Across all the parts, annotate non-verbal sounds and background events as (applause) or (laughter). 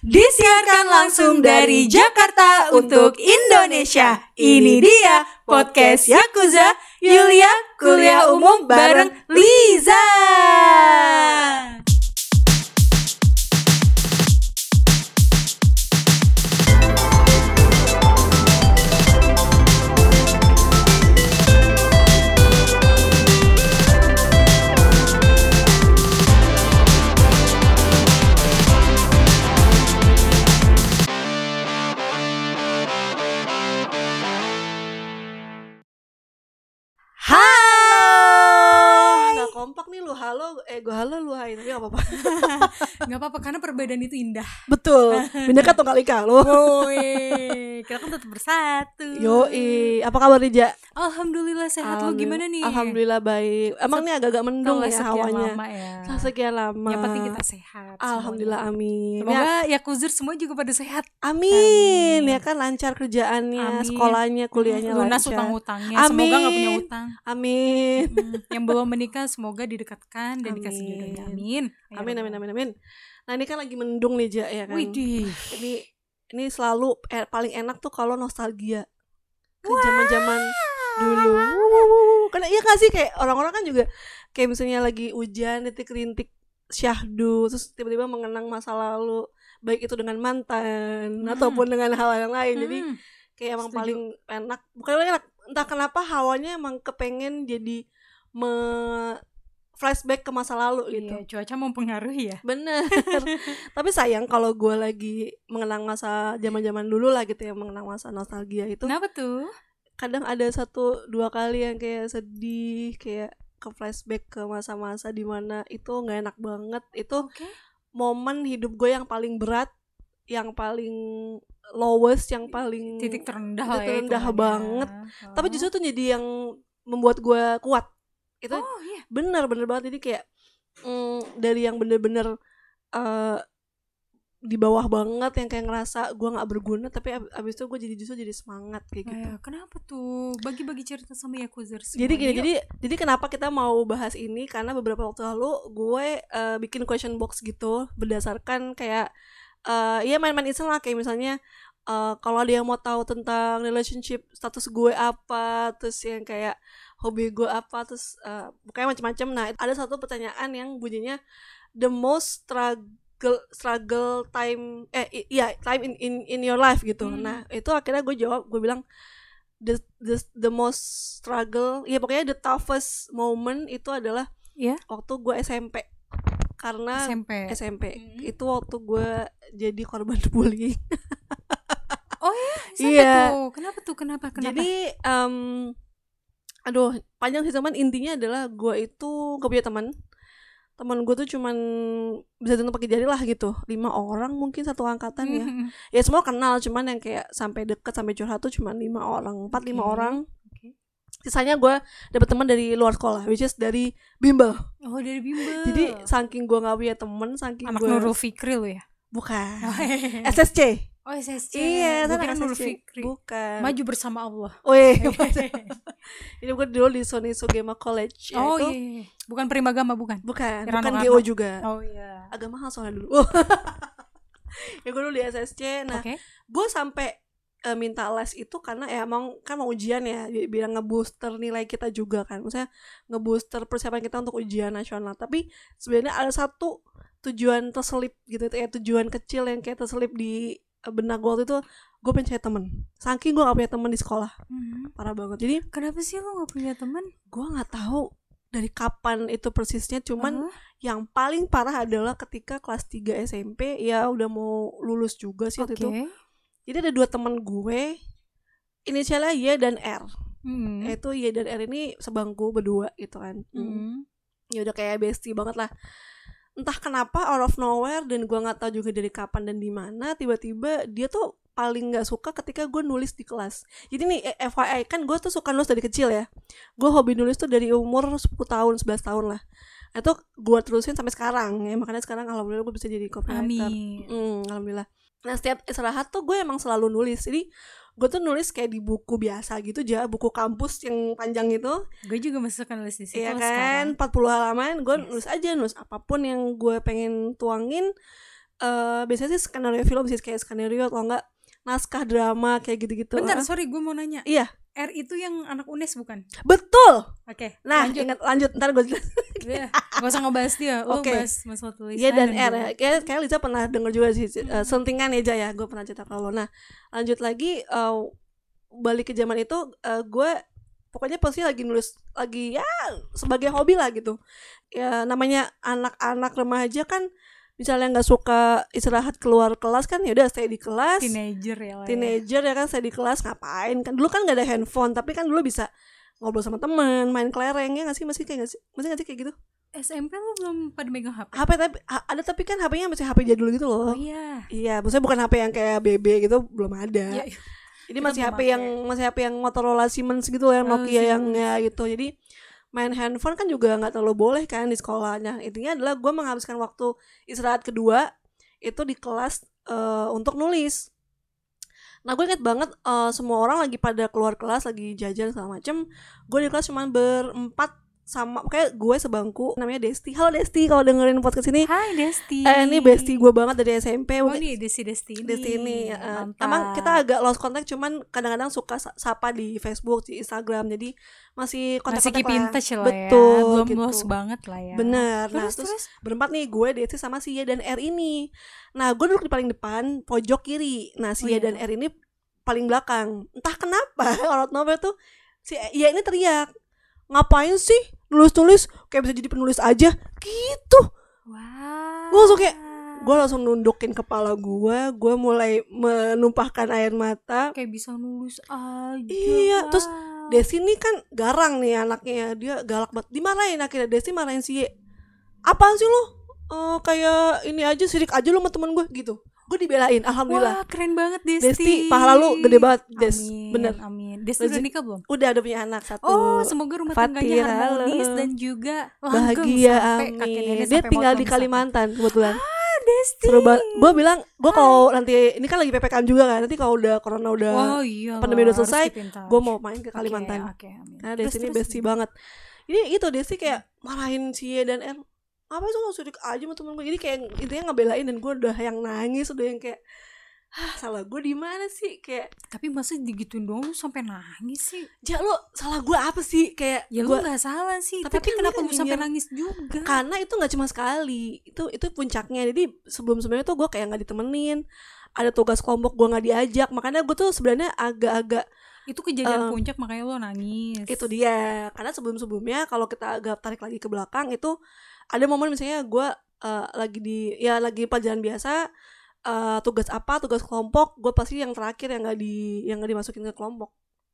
Disiarkan langsung dari Jakarta untuk Indonesia. Ini dia podcast Yakuza Yulia Kuliah Umum bareng Liza. Halo, eh gue halo lu hai tapi gak apa-apa. (laughs) Gak apa-apa karena perbedaan itu indah. Betul. (laughs) Bineka tunggal ika lu. Woi, kita kan tetap bersatu. Yoi, apa kabar Rija? Alhamdulillah sehat. Lu gimana nih? Alhamdulillah baik. Emang nih agak-agak mendung ya hawanya. lama ya. Setelah sekian lama. Yang penting kita sehat. Alhamdulillah semuanya. amin. Ya, Semoga Yakuzur semua juga pada sehat. amin. Amin. Ya kan lancar kerjaannya, Amin. sekolahnya, kuliahnya Lunas lancar. utang-utangnya. Semoga nggak punya utang. Amin. Hmm, Yang belum menikah semoga didekatkan dan dikasih Amin. jodohnya. Amin. Ya Amin amin amin amin. Nah, ini kan lagi mendung nih, Ja, ya kan. Widih. Ini ini selalu eh, paling enak tuh kalau nostalgia ke zaman-zaman dulu. Karena iya gak sih kayak orang-orang kan juga kayak misalnya lagi hujan rintik-rintik syahdu terus tiba-tiba mengenang masa lalu baik itu dengan mantan Hmm. ataupun dengan hal yang lain. Jadi Hmm. kayak emang setuju. paling enak. Bukan enak, entah kenapa hawanya emang kepengen jadi me flashback ke masa lalu gitu. Iya, cuaca mempengaruhi ya. Bener. (laughs) Tapi sayang kalau gue lagi mengenang masa zaman-zaman dulu lah gitu ya, mengenang masa nostalgia itu. Kenapa tuh? Kadang ada satu dua kali yang kayak sedih, kayak ke flashback ke masa-masa di mana itu nggak enak banget. Itu Oke. momen hidup gue yang paling berat, yang paling lowest, yang paling Titik terendah titik ya. terendah hitungannya. banget. Tapi Oh. justru tuh jadi yang membuat gue kuat. Itu Oh iya. bener bener banget jadi kayak mm, dari yang bener-bener eh di bawah banget yang kayak ngerasa gue nggak berguna tapi ab- abis itu gue jadi justru jadi semangat kayak gitu Eh, kenapa tuh? Bagi-bagi cerita sama Yakuzer semua. jadi gini Yuk. jadi jadi kenapa kita mau bahas ini karena beberapa waktu lalu gue eh, bikin question box gitu berdasarkan kayak ya main-main iseng lah kayak misalnya eh, kalau ada yang mau tahu tentang relationship status gue apa terus yang kayak hobi gue apa terus eh, pokoknya macam-macam nah ada satu pertanyaan yang bunyinya the most struggle struggle time eh iya time in in in your life gitu Hmm. nah itu akhirnya gue jawab gue bilang the the the most struggle ya pokoknya the toughest moment itu adalah Iya. waktu gue SMP karena SMP. SMP Hmm. itu waktu gue jadi korban (laughs) bullying Oh ya, SMP Iya. tuh. Kenapa tuh? Kenapa? Kenapa? jadi em, aduh panjang sih teman intinya adalah gue itu gak punya teman teman gue tuh cuman bisa dihitung pakai jari lah gitu lima orang mungkin satu angkatan ya Hmm. ya semua kenal cuman yang kayak sampai deket sampai curhat tuh cuman lima orang empat lima Oke. orang Oke. sisanya gue dapet teman dari luar sekolah which is dari bimbel Oh dari bimbel. jadi saking gue nggak punya temen saking anak gue Nurul Fikri lo ya? bukan Oh, hehehe. SSC oh SSC. iya kira Nurul SSC Fikri. bukan Maju bersama Allah. Wih, (laughs) ini gue dulu di Sony Sugema College ya oh itu iya. Bukan Primagama bukan? bukan Kira bukan GO juga Oh iya. agak mahal soalnya dulu (laughs) ya gue dulu di SSC nah Oke. gue sampai eh, minta les itu karena ya emang kan mau ujian ya bilang ngebooster nilai kita juga kan maksudnya ngebooster persiapan kita untuk ujian nasional tapi sebenarnya ada satu tujuan terselip gitu ya tujuan kecil yang kayak terselip di benak gue waktu itu gue pengen cari temen saking gue gak punya temen di sekolah Hmm. parah banget jadi Kenapa sih lo gak punya teman? gue nggak tahu dari kapan itu persisnya cuman Oh, yang paling parah adalah ketika kelas 3 SMP ya udah mau lulus juga sih waktu Oke. itu jadi ada dua temen gue inisialnya Y dan R Hmm. itu Y dan R ini sebangku berdua gitu kan Hmm. ya udah kayak bestie banget lah entah kenapa out of nowhere dan gue nggak tahu juga dari kapan dan di mana tiba-tiba dia tuh paling nggak suka ketika gue nulis di kelas jadi nih eh, FYI kan gue tuh suka nulis dari kecil ya gue hobi nulis tuh dari umur 10 tahun 11 tahun lah itu gue terusin sampai sekarang ya makanya sekarang alhamdulillah gue bisa jadi copywriter Amin. Hmm, alhamdulillah. Nah setiap istirahat tuh gue emang selalu nulis. Jadi gue tuh nulis kayak di buku biasa gitu aja, buku kampus yang panjang itu. Gue juga masih suka nulis di situ lah kan, sekarang. 40 halaman gue Yes. nulis aja nulis apa pun yang gue pengen tuangin eh biasanya sih skenario film sih kayak skenario atau enggak naskah drama kayak gitu-gitu Bentar, Ah. sorry gue mau nanya. Iya. R itu yang anak UNES bukan? betul Oke. nah lanjut. ingat lanjut ntar gue Iya. Gak usah ngebahas dia. Oke. bahas masalah tulisan. Iya dan R ya. Kayak, kayak Liza pernah denger juga sih Hmm. uh, sentingan ya Jaya. Gue pernah cerita kalau. Nah lanjut lagi uh, balik ke zaman itu uh, gue pokoknya pasti lagi nulis lagi ya sebagai hobi lah gitu. Ya namanya anak-anak remaja kan misalnya nggak suka istirahat keluar kelas kan ya udah stay di kelas. Teenager ya lah ya. Teenager ya kan stay di kelas ngapain kan dulu kan nggak ada handphone tapi kan dulu bisa ngobrol sama teman main kelereng ya nggak sih masih kayak nggak sih masih nggak sih kayak gitu SMP lo belum pada megang HP? HP tapi ada tapi kan HP-nya masih HP jadul gitu loh Oh iya. Iya, maksudnya bukan HP yang kayak BB gitu belum ada. Iya, Jadi kita masih HP pakai. yang masih HP yang Motorola Siemens gitu loh, yang Oh, Nokia yang Siemens. ya gitu. Jadi main handphone kan juga nggak terlalu boleh kan di sekolahnya. Intinya adalah gue menghabiskan waktu istirahat kedua itu di kelas eh, untuk nulis. Nah gue inget banget eh, semua orang lagi pada keluar kelas lagi jajan segala macem. Gue di kelas cuman berempat sama kayak gue sebangku namanya Desti. Halo Desti kalau dengerin podcast ini. Hai Desti. Eh, ini bestie gue banget dari SMP. Oh ini Desti Desti ini. Desti ini uh, emang kita agak lost contact cuman kadang-kadang suka sa- sapa di Facebook di Instagram jadi masih kontak masih keep in touch lah betul ya. Belum gitu. lost banget lah ya. bener nah Terus, terus, terus berempat nih gue Desti sama Sia dan R ini nah gue duduk di paling depan pojok kiri nah Sia iya. dan R ini paling belakang entah kenapa (laughs) orang novel tuh si Ia ini teriak ngapain sih nulis-nulis? Kayak bisa jadi penulis aja. Gitu. Wah. Gua langsung kayak, gue langsung nundukin kepala gue gue mulai menumpahkan air mata. Kayak bisa nulis aja. Iya, terus. Desi ini kan garang nih anaknya dia galak banget. Dimarahin akhirnya Desi marahin si Ye apaan sih lo Eh, kayak ini aja sirik aja lo sama temen gue gitu. Gue dibelain alhamdulillah. Wah, keren banget Desti. Desti pahala lu gede banget Des. Amin, bener. Amin. Desti udah Lezi- nikah belum? udah ada punya anak satu Oh, semoga rumah tangganya harmonis dan juga bahagia kakek amin dia tinggal di. Kalimantan kebetulan Ah, Desti. seru banget gue bilang gue kalau nanti ini kan lagi ppkm juga kan nanti kalau udah corona udah Oh iya. pandemi udah selesai, gue mau main ke Kalimantan Oke, amin. Karena Terus, Desi ini bestie banget. Ini itu Desi kayak marahin si Ye dan R. Apa sih lo sudik aja sama temen gue. Jadi kayak intinya ngebelain dan gue udah yang nangis, udah yang kayak Hah, salah gue di mana sih? Kayak, Tapi masa digituin doang lu sampai nangis sih? ja lo salah gue apa sih? Kayak Ya lu gue nggak salah sih. Tapi Tapi, kan kenapa dia lu kan sampai nangis juga? karena itu nggak cuma sekali. Itu itu puncaknya. Jadi sebelum sebelumnya tuh gue kayak nggak ditemenin. Ada tugas kelompok gue nggak diajak. Makanya gue tuh sebenarnya agak-agak Itu kejadian Eh, puncak makanya lo nangis. itu dia karena sebelum sebelumnya kalau kita agak tarik lagi ke belakang itu ada momen misalnya gue eh, lagi di ya lagi pelajaran biasa eh, tugas apa tugas kelompok gue pasti yang terakhir yang nggak di yang nggak dimasukin ke kelompok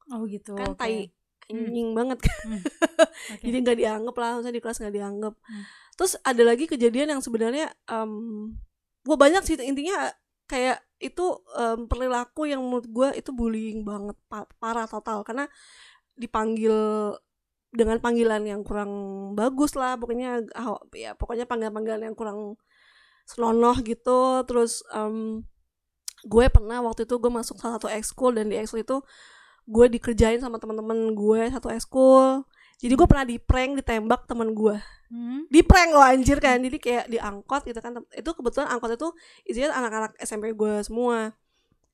Oh gitu. kan oke. tai Hmm. anjing banget Hmm. (laughs) Oke. jadi nggak dianggap lah misalnya di kelas nggak dianggap Hmm. terus ada lagi kejadian yang sebenarnya gue banyak sih intinya kayak itu em, perilaku yang menurut gue itu bullying banget pa- parah total karena dipanggil dengan panggilan yang kurang bagus lah pokoknya ah, ya pokoknya panggilan-panggilan yang kurang senonoh gitu. Terus em, gue pernah waktu itu gue masuk salah satu ekskul dan di ekskul itu gue dikerjain sama teman-teman gue satu ekskul. Jadi gue pernah di prank ditembak teman gue. Hmm. di prank loh anjir kan. Jadi kayak diangkot gitu kan. Itu kebetulan angkot itu isinya anak-anak SMP gue semua.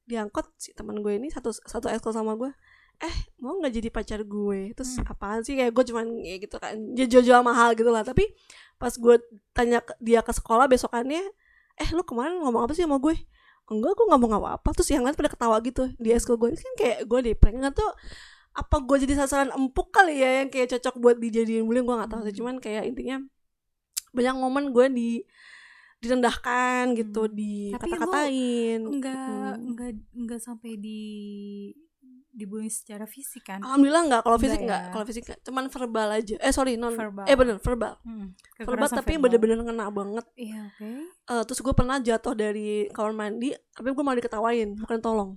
Diangkot si teman gue ini satu satu ekskul sama gue eh mau nggak jadi pacar gue? Terus Hmm. apaan sih? Kayak gue cuman ya gitu kan dia jual-jual mahal gitu lah. Tapi pas gue tanya dia ke sekolah besokannya eh lu kemarin ngomong apa sih sama gue? Enggak gue ngomong apa-apa terus yang lain pada ketawa gitu di ekskul gue kan kayak gue di prank nggak tuh apa gue jadi sasaran empuk kali ya yang kayak cocok buat dijadiin bullying gue nggak tahu sih. Hmm. cuman kayak intinya banyak momen gue di direndahkan gitu Hmm. di kata-katain. Enggak, Mm. enggak, enggak sampai di dibully secara fisik kan? alhamdulillah nggak kalau fisik Enggak nggak ya. kalau fisik nggak cuman verbal aja eh sorry non Verbal. eh bener verbal Hmm, verbal tapi verbal. bener-bener kena banget Iya, oke. Eh, terus gue pernah jatuh dari kamar mandi tapi gue malah diketawain bukan tolong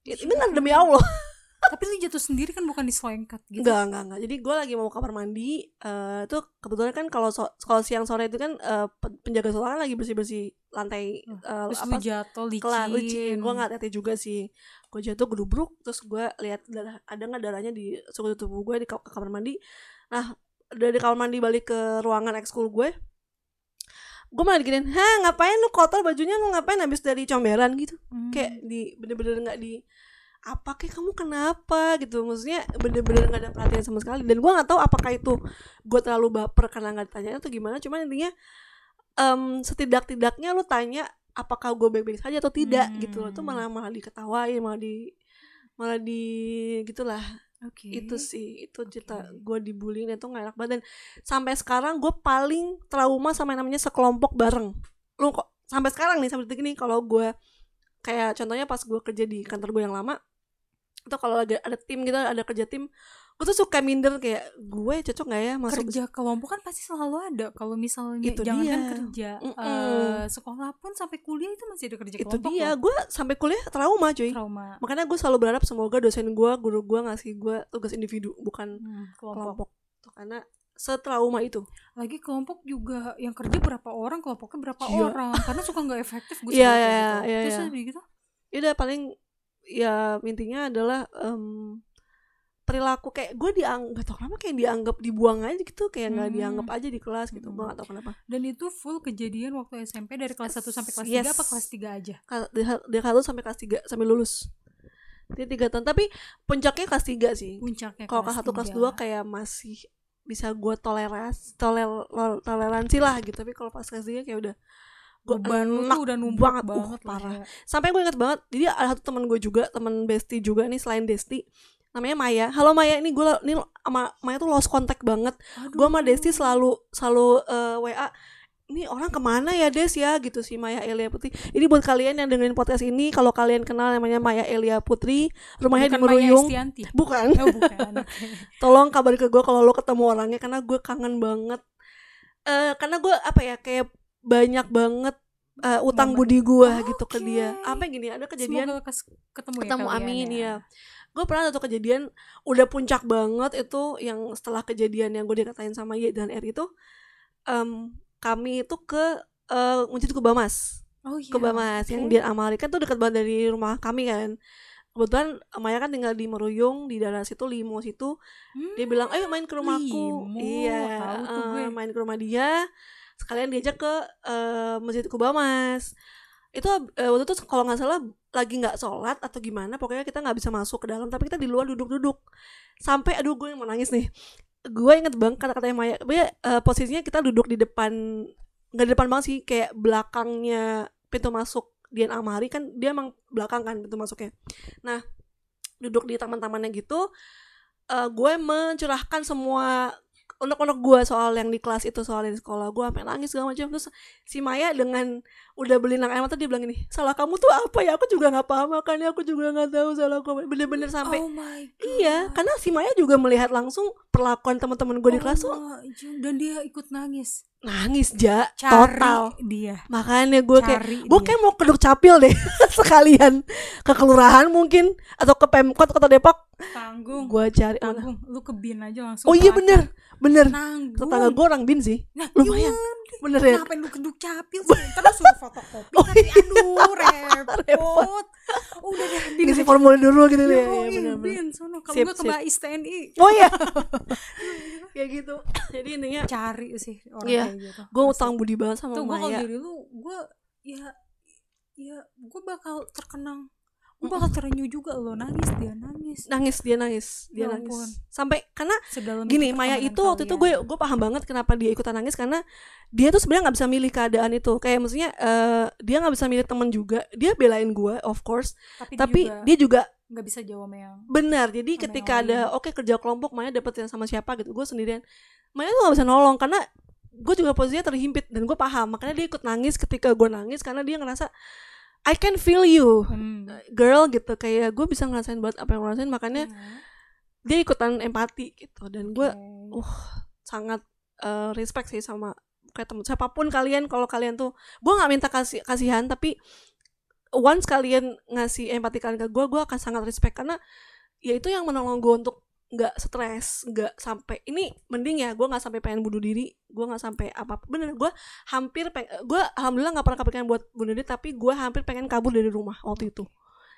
Ya, ini bener demi Allah Tapi lu jatuh sendiri kan bukan diselengkat gitu. Enggak, enggak, enggak. Jadi gue lagi mau kamar mandi. eh itu kebetulan kan kalau so- kalau siang sore itu kan pen- penjaga sekolah kan lagi bersih bersih lantai eh, Terus apa jatuh licin. kelar licin. Gue nggak hati juga sih. Gue jatuh gedubruk. Terus gue lihat darah ada nggak darahnya di sekujur tubuh gue di kamar mandi. Nah dari kamar mandi balik ke ruangan ekskul gue. gue malah diginin hah ngapain lu kotor bajunya lu ngapain habis dari comberan gitu Hmm. kayak di bener-bener nggak di apa kayak kamu kenapa? Gitu. Maksudnya bener-bener nggak ada perhatian sama sekali. Dan gue nggak tahu apakah itu gue terlalu baper karena nggak ditanya atau gimana. Cuman intinya em, setidak-tidaknya lu tanya apakah gue baik-baik saja atau tidak gitu loh. Itu Hmm. malah malah diketawain malah di malah di gitulah. Oke. itu sih itu cerita Oke. gue dibully dan itu gak enak banget. Dan sampai sekarang gue paling trauma sama yang namanya sekelompok bareng. Lu kok sampai sekarang nih sampai detik ini kalau gue kayak contohnya pas gue kerja di kantor gue yang lama atau kalau lagi ada tim gitu ada kerja tim gue tuh suka minder kayak gue cocok nggak ya masuk kerja kelompok kan pasti selalu ada kalau misalnya Itu jangan kan dia. kerja Mm-mm. eh, sekolah pun sampai kuliah itu masih ada kerja itu kelompok dia gue sampai kuliah trauma cuy trauma makanya gue selalu berharap semoga dosen gue guru gue ngasih gue tugas individu bukan Hmm, kelompok. kelompok Tuh, karena setrauma itu lagi kelompok juga yang kerja berapa orang kelompoknya berapa Iya. orang karena suka nggak efektif gue gitu. iya, terus iya. udah gitu ya udah paling ya intinya adalah em, perilaku kayak gue dianggap tau kenapa kayak dianggap dibuang aja gitu kayak nggak Hmm. dianggap aja di kelas gitu gue Hmm. gak tau kenapa dan itu full kejadian waktu SMP dari kelas 1 sampai kelas Yes. 3 apa kelas 3 aja dari kelas satu sampai kelas tiga sampai lulus dia tiga tahun tapi puncaknya kelas tiga sih puncaknya kalau kelas satu kelas dua kayak masih bisa gue toleras toler toleransi lah gitu tapi kalau pas kelas tiga kayak udah gue beban lu tuh udah numpuk banget, banget, uh, lah parah. ya. sampai gue inget banget jadi ada satu teman gue juga teman Besti juga nih selain Desti namanya Maya. Halo Maya. Ini gue ini sama Maya tuh lost contact banget. Aduh. gue sama Desti selalu selalu eh, WA ini orang ke mana ya Des ya? Gitu sih Maya Elia Putri. Ini buat kalian yang dengerin podcast ini kalau kalian kenal namanya Maya Elia Putri rumahnya Bukan di Meruyung. Bukan. Oh bukan. (laughs) Tolong kabarin ke gue kalau lo ketemu orangnya karena gue kangen banget. Eh karena gue apa ya kayak banyak banget eh, utang Momen. budi gue gitu ke dia apa gini ada kejadian Semoga ketemu, ketemu ya kalian amin ya. ya gue pernah satu kejadian udah puncak banget itu yang setelah kejadian yang gue dikatain sama Y dan R itu em, kami itu ke eh Masjid Kubamas oh iya Kubamas yang oke. di Amari kan tuh dekat banget dari rumah kami kan kebetulan Maya kan tinggal di Meruyung di daerah situ Limo situ Hmm, dia bilang ayo main ke rumahku Limo, iya tahu tuh gue. main ke rumah dia sekalian diajak ke eh, masjid Kubamas itu eh, waktu itu kalau nggak salah lagi nggak sholat atau gimana pokoknya kita nggak bisa masuk ke dalam tapi kita di luar duduk-duduk. Sampai aduh gue mau nangis nih. Gue inget banget kata-katanya Maya. Dia, eh, posisinya kita duduk di depan nggak di depan banget sih kayak belakangnya pintu masuk Dian Amari. Kan dia emang belakang kan pintu masuknya. Nah duduk di taman-tamannya gitu eh, gue mencurahkan semua unek-unek gue soal yang di kelas itu soal yang di sekolah gue sampai nangis segala macam. Terus si Maya dengan udah beli air mata dia bilang gini salah kamu tuh apa ya? Aku juga nggak paham makanya aku juga nggak tahu salah apa." bener-bener sampai oh my god. iya karena si Maya juga melihat langsung perlakuan teman-teman gue di kelas tuh Oh dan dia ikut nangis. Nangis ja cari total. dia. Makanya gue kayak gue kayak mau keduk capil deh (laughs) sekalian. Ke kelurahan mungkin atau ke pemkot kota Depok. Tanggung. Gue cari mana? Tanggung. Lu ke bin aja langsung oh iya bener bener. Nanggung tetangga gue orang bin sih. Nah, lumayan. iya, bener ya Ngapain lu keduk capil sih? Terus suruh fotokopi Oh, tapi aduh repot. Udah deh ngisi aja. formulir dulu gitu Ya, ya, iya, bener, bener. sono kalau Sip, enggak ke sip. Bais TNI oh iya (laughs) kayak gitu jadi intinya cari sih orang Iya. kayak gitu. gue utang budi banget sama Tuh gue kalau jadi lu gue ya ya gue bakal terkenang gue bakal terenyuh juga lo nangis dia nangis. Nangis dia nangis dia Ya nangis. ampun. sampai karena sedalam gini Maya itu waktu itu gue gue paham banget kenapa dia ikutan nangis karena dia tuh sebenarnya nggak bisa milih keadaan itu. Kayak maksudnya eh, dia nggak bisa milih temen juga. Dia belain gue of course tapi, tapi dia juga nggak bisa jawab yang benar jadi ketika yang ada oke kerja kelompok Maya dapet yang sama siapa gitu gue sendirian. Maya tuh gak bisa nolong karena gue juga posisinya terhimpit dan gue paham. Makanya dia ikut nangis ketika gue nangis karena dia ngerasa I can feel you hmm. girl gitu kayak gue bisa ngerasain buat apa yang gue rasain makanya Iya. dia ikutan empati gitu dan gue Oke. uh, sangat eh, respect sih sama kayak temen siapa pun kalian kalau kalian tuh gue nggak minta kasih kasihan tapi once kalian ngasih empati kalian ke gue gue akan sangat respect karena ya itu yang menolong gue untuk nggak stres nggak sampai ini mending ya gue nggak sampai pengen bunuh diri gue nggak sampai apa bener gue hampir peng gue alhamdulillah nggak pernah kepikiran buat bunuh diri tapi gue hampir pengen kabur dari rumah waktu itu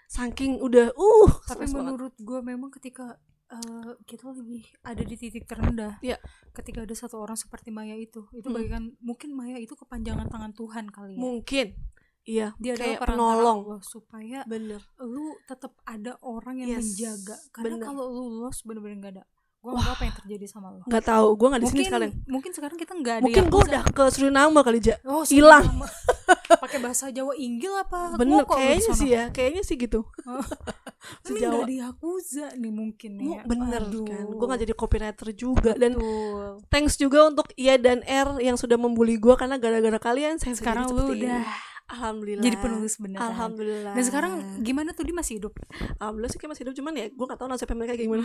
saking udah uh tapi menurut gue memang ketika eh, kita lagi ada di titik terendah Iya. ketika ada satu orang seperti Maya itu itu Mm. bagikan mungkin Maya itu kepanjangan tangan Tuhan kali ya mungkin iya dia adalah kayak perantara penolong. Allah supaya bener. lu tetap ada orang yang Yes, menjaga. Karena kalau lu lost bener-bener nggak ada. Gue nggak tahu apa yang terjadi sama lo nggak tahu. Gue nggak di sini sekalian. mungkin sekarang kita nggak ada mungkin gue Yakuza. udah ke Suriname kali ja. Oh, hilang. (laughs) Pakai bahasa Jawa Inggil apa? Bener. Ngoko lu di kayaknya sih ya. Kayaknya sih gitu. (laughs) Oh. ini nggak ada Yakuza nih mungkin ya. bener Aduh. kan. Gue nggak jadi copywriter juga. Dan Betul. thanks juga untuk Ia dan R yang sudah membuli gue karena gara-gara kalian saya sekarang lu udah alhamdulillah. Jadi penulis beneran alhamdulillah. Dan sekarang gimana tuh? Dia masih hidup? Alhamdulillah sih kayak masih hidup. Cuman ya gue gak tahu nasibnya mereka kayak gimana.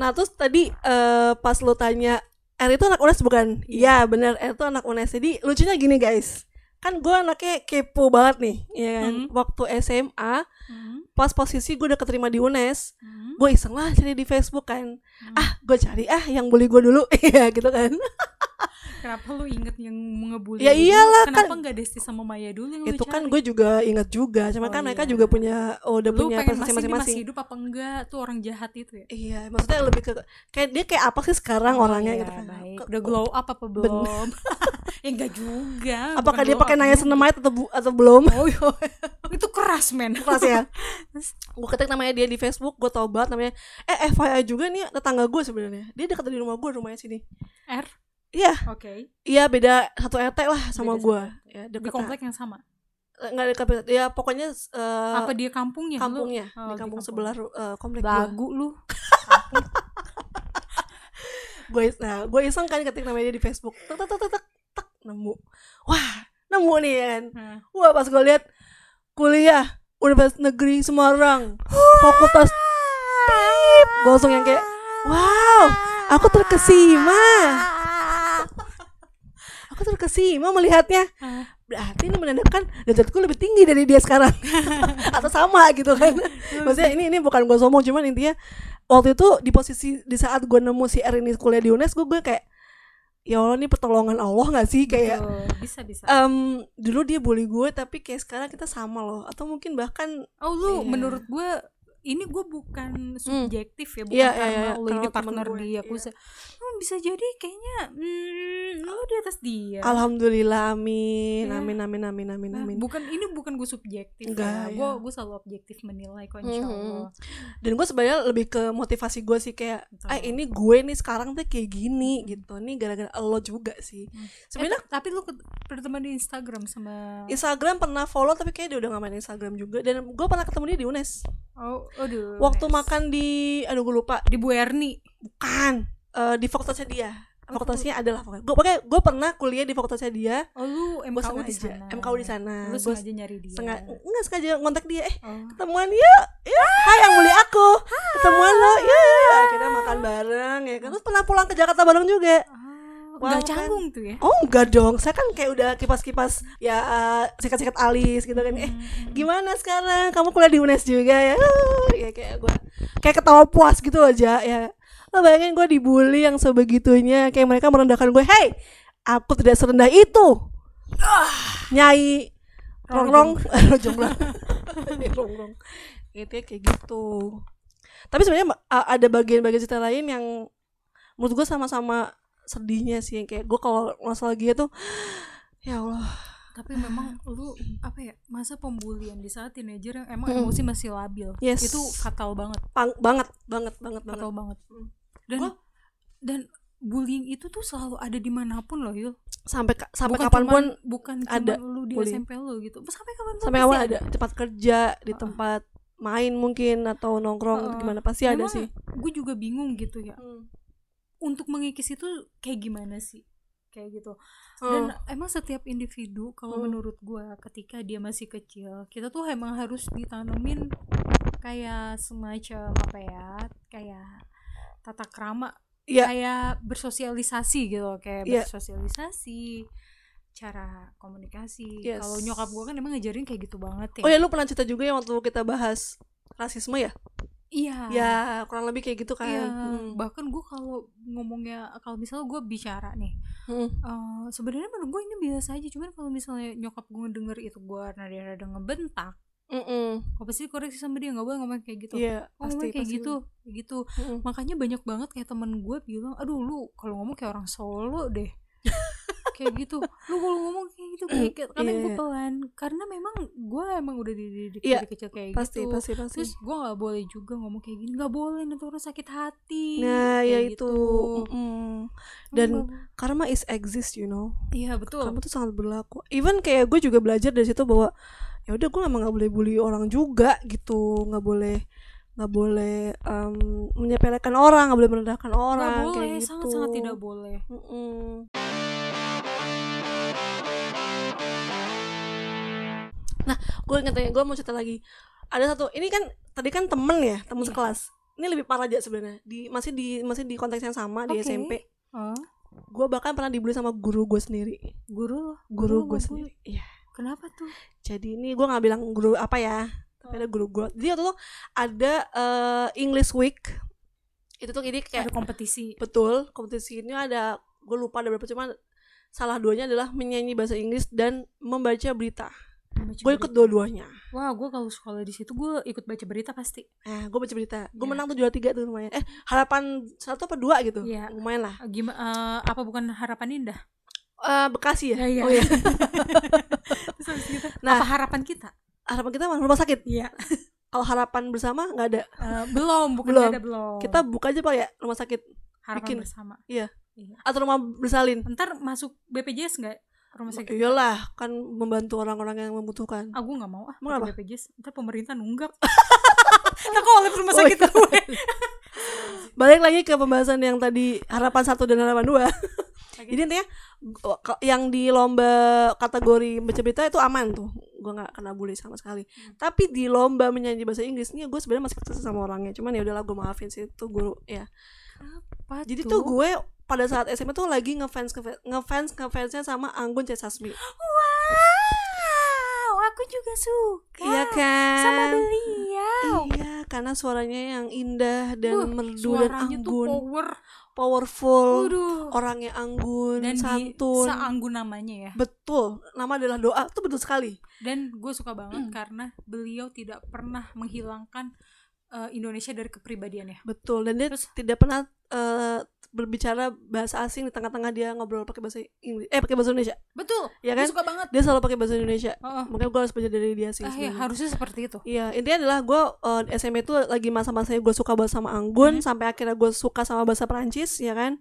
Nah terus tadi eh, pas lo tanya R itu anak UNES bukan? Iya. Bener. R itu anak UNES Jadi lucunya gini guys Kan gue anaknya kepo banget nih ya kan? Hmm. Waktu SMA Hmm. Pas posisi gue udah keterima di UNES Hmm. Gue iseng lah cari di Facebook kan Hmm. Ah gue cari ah yang bully gue dulu (laughs) Iya gitu kan (laughs) kenapa lu inget yang ngebully Ya iyalah, kenapa kan- nggak Desti sama Maya dulu yang lu Itu kan gue juga ingat juga Cuma Oh, kan mereka iya. juga punya Oh udah lu punya prestasi masih dia masih masing-masing. hidup apa enggak? Tuh orang jahat itu ya? Iya maksudnya lebih ke Kayak dia kayak apa sih sekarang Oh, orangnya iya, gitu kan? baik. Udah glow up apa belum? (laughs) (laughs) Ya enggak juga Apakah dia pakai nanya juga. senemait atau, bu- atau belum? Oh iya. (laughs) Itu keras men. Kelas ya? Gue ketik namanya dia di Facebook gue tau banget namanya. Eh FYI juga nih tetangga gue sebenarnya. Dia dekat di rumah gue rumahnya sini. R iya. Oke. Iya beda satu RT lah sama Beda gue satu ya di komplek yang sama? Nggak dekat ya pokoknya eh, apa dia kampungnya? Lu- kampungnya. Oh, di di kampung kampung. sebelah eh, komplek gue lagu lu? (laughs) Gue nah gue iseng kan ketik namanya dia di Facebook. Tek tek tek tek tek, nemu. Wah nemu nih ya kan? Nah. wah pas gue lihat kuliah Universitas Negeri Semarang. Fakultas gue langsung yang kayak wow aku terkesima aku terkesima melihatnya. Berarti ini menandakan derajatku lebih tinggi dari dia sekarang. (laughs) Atau sama gitu kan. Maksudnya ini ini bukan gue sombong cuman intinya waktu itu di posisi di saat gue nemu si R ini kuliah di UNESCO gue kayak ya Allah ini pertolongan Allah nggak sih? Kayak Betul. bisa bisa. Em dulu dia bully gue tapi kayak sekarang kita sama loh. Atau mungkin bahkan oh lu Iya. menurut gue ini gue bukan subjektif ya bukan Iya, iya, karena iya, lu karena ini partner gue, dia aku iya. bisa oh, bisa jadi kayaknya hmm, lu di atas dia alhamdulillah amin Iya. amin amin amin amin Nah, amin bukan ini bukan gue subjektif Enggak, ya. Gue iya. gue selalu objektif menilai kok insya Mhm. Allah. dan gue sebenarnya lebih ke motivasi gue sih kayak ah ini gue nih sekarang tuh kayak gini gitu nih gara-gara lo juga sih Hmm. sebenarnya Eh, tapi ket- berteman di Instagram sama Instagram pernah follow tapi kayak dia udah gak main Instagram juga dan gue pernah ketemu dia di UNES oh aduh waktu nice. makan di aduh gue lupa. Di Bu Erni? Bukan. Eh, di fakultasnya dia. Oh, fakultasnya adalah gue pokoknya gue pernah kuliah di fakultasnya dia. Oh lu MKU di sana. MKU di sana. Lu gue sengaja nyari dia. sengaja nggak sengaja ngontak dia. Eh oh. ketemuan yuk ya hai yang mulia aku. Ketemuan lo ya akhirnya makan bareng ya kan. Terus pernah pulang ke Jakarta bareng juga. Oh, Wow, nggak kan. canggung tuh ya? Oh enggak dong. Saya kan kayak udah kipas-kipas ya eh, sikat-sikat alis gitu kan. Eh Hmm. gimana sekarang? Kamu kuliah di UNES juga ya? (laughs) Ya kayak gue kayak ketawa puas gitu aja ya. Lo bayangin gue dibully yang sebegitunya kayak mereka merendahkan gue. Hey aku tidak serendah itu. Nyai. Rongrong. Jomblo rongrong. (laughs) Itu ya kayak gitu. Tapi sebenarnya uh, ada bagian-bagian cerita lain yang menurut gue sama-sama sedihnya sih yang kayak gue kalau masalah gitu ya Allah tapi memang lu apa ya masa pembulian di saat teenager yang emang Hmm. emosi masih labil Yes. itu fatal banget Pang- banget banget banget banget fatal banget Hmm. dan Gua- dan bullying itu tuh selalu ada di mana pun loh Yul sampai ka- sampai bukan kapan pun cuman, bukan ada cuman lu di bullying. SMP lu gitu sampai kapan pun sampai kapan ada di tempat kerja di tempat main mungkin atau nongkrong Uh-uh. gimana pasti ada sih gue juga bingung gitu ya Hmm. Untuk mengikis itu kayak gimana sih kayak gitu Hmm. dan emang setiap individu kalau Hmm. menurut gua ketika dia masih kecil kita tuh emang harus ditanemin kayak semacam apa ya kayak tata krama Iya. kayak bersosialisasi gitu kayak Iya. bersosialisasi cara komunikasi Yes. kalau nyokap gua kan emang ngajarin kayak gitu banget ya oh ya lu pernah cerita juga ya waktu kita bahas rasisme ya iya ya kurang lebih kayak gitu kan Iya, Hmm. bahkan gue kalau ngomongnya kalau misalnya gue bicara nih, Hmm. eh, sebenarnya menurut gue ini biasa aja. Cuman kalau misalnya nyokap gue denger itu gue nada-nada ngebentak, Mm-mm. gue pasti koreksi sama dia nggak boleh ngomong kayak gitu. Iya, Oh, pasti ngomong kayak pasti. gitu, gitu. Mm-mm. Makanya banyak banget kayak temen gue bilang, aduh lu kalau ngomong kayak orang Solo deh. (laughs) kayak gitu lu kalau ngomong kayak gitu kayak (clears throat) kayak- karena Iya, gue iya. pelan karena memang gue emang udah dididik dari kecil kayak Pasti, gitu pasti, pasti. terus gue nggak boleh juga ngomong kayak gini nggak boleh nanti orang sakit hati Nah, ya gitu. itu. Mm-mm. Dan Nggak- karma is exist, you know. iya betul Karma tuh sangat berlaku. Even kayak gue juga belajar dari situ bahwa ya udah gue emang nggak boleh bully orang juga gitu, nggak boleh nggak boleh em, menyepelekan orang, nggak boleh merendahkan nggak orang boleh kayak gitu. sangat sangat tidak boleh Mm-mm. Nah, gue inget gue mau cerita lagi. Ada satu, ini kan tadi kan temen ya, temen Iya. sekelas. Ini lebih parah aja sebenarnya. Di masih di masih di konteks yang sama di Oke. SMP. oh Gue bahkan pernah dibully sama guru gue sendiri. guru Guru Guru gue sendiri. Iya. kenapa tuh Jadi ini gue nggak bilang guru apa ya, tapi ada guru gue. Jadi waktu itu ada eh, English Week. Itu tuh jadi kayak ada kompetisi betul kompetisi ini ada gue lupa ada berapa cuman salah duanya adalah menyanyi bahasa Inggris dan membaca berita gue ikut dua-duanya. Wah gue kalau sekolah di situ gue ikut baca berita pasti. Eh gue baca berita. Gue Iya. menang tuh juara tiga tuh lumayan. Eh harapan satu apa dua gitu? Iya. lumayan lah. Gimana apa bukan harapan indah? Eh, Bekasi ya? Ya, iya. oh iya. (laughs) Terus gitu, Nah. apa harapan kita? Harapan kita rumah sakit? Iya. (laughs) Kalau harapan bersama nggak ada. Eh, belum bukan Belum. ada belum. Kita buka aja pak ya rumah sakit. Harapan bikin. bersama. Iya. Iya. atau rumah bersalin. Ntar masuk BPJS nggak rumah sakit iyalah kan membantu orang-orang yang membutuhkan aku nggak mau ah Mau pakai apa? BPJS ntar pemerintah nunggak (laughs) kok oleh rumah Oh, sakit iya. gue (laughs) balik lagi ke pembahasan yang tadi harapan satu dan harapan dua Jadi intinya ke- yang di lomba kategori baca berita itu aman tuh. Gue nggak kena bully sama sekali. Tapi di lomba menyanyi bahasa Inggris nih gue sebenarnya masih kesel sama orangnya. Cuman ya udahlah gue maafin sih itu guru ya. Apa Jadi tuh gue pada saat SMA tuh lagi ngefans ngefa- ngefans ngefansnya sama Anggun C Sasmi. wow aku juga suka Iya kan? sama beliau Iya, karena suaranya yang indah dan Wuh, merdu dan suaranya tuh anggun, power powerful, Waduh. orangnya anggun, dan santun. seanggun namanya ya Betul, nama adalah doa. Itu betul sekali. dan gue suka banget Hmm. karena beliau tidak pernah menghilangkan eh, Indonesia dari kepribadiannya Betul, dan dia Terus- tidak pernah eh, berbicara bahasa asing di tengah-tengah dia ngobrol pakai bahasa Inggris, eh pakai bahasa Indonesia, betul ya kan? suka banget Dia selalu pakai bahasa Indonesia. oh, Makanya gue harus belajar dari dia sih. ah, ya, sebenarnya. harusnya seperti itu Iya, intinya adalah gue eh, SMP itu lagi masa-masanya gue suka banget sama Anggun, Hmm. sampai akhirnya gue suka sama bahasa Perancis, ya kan?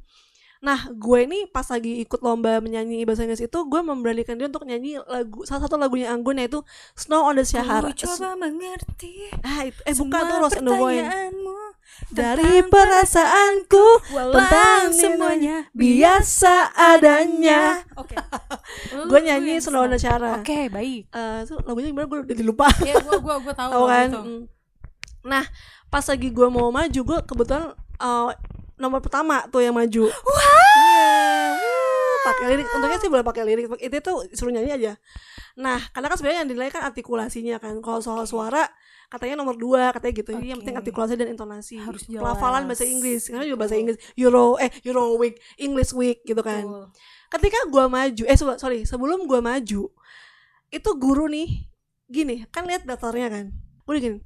Nah, gue ini pas lagi ikut lomba menyanyi bahasa Inggris itu, gue memberanikan dia untuk nyanyi lagu salah satu lagunya Anggun yaitu Snow on the Sahara. Coba mengerti Ah, itu, eh bukan tuh Rose and the Wine. Dari perasaanku tentang semuanya biasa adanya. Oke. (laughs) Gue nyanyi on the Sahara. Oke, baik. Eh, itu lagunya gimana gue udah lupa. Ya, gua gua gua tahu (laughs) Tahu lagu kan? itu. Mm. Nah, pas lagi gue mau maju, gue kebetulan eh, nomor pertama tuh yang maju. Wow. pakai lirik. Untungnya sih boleh pakai lirik. Itu tuh suruh nyanyi aja. Nah, karena kan sebenarnya yang dinilai kan artikulasinya kan. Kalau soal suara katanya nomor dua katanya gitu. Jadi yang penting artikulasi dan intonasi. Harus Pelafalan jelas. bahasa Inggris. Karena juga bahasa Inggris Euro eh Euro Week, English Week gitu kan Betul. ketika gua maju eh sorry sebelum gua maju itu guru nih gini kan lihat daftarnya kan gue gini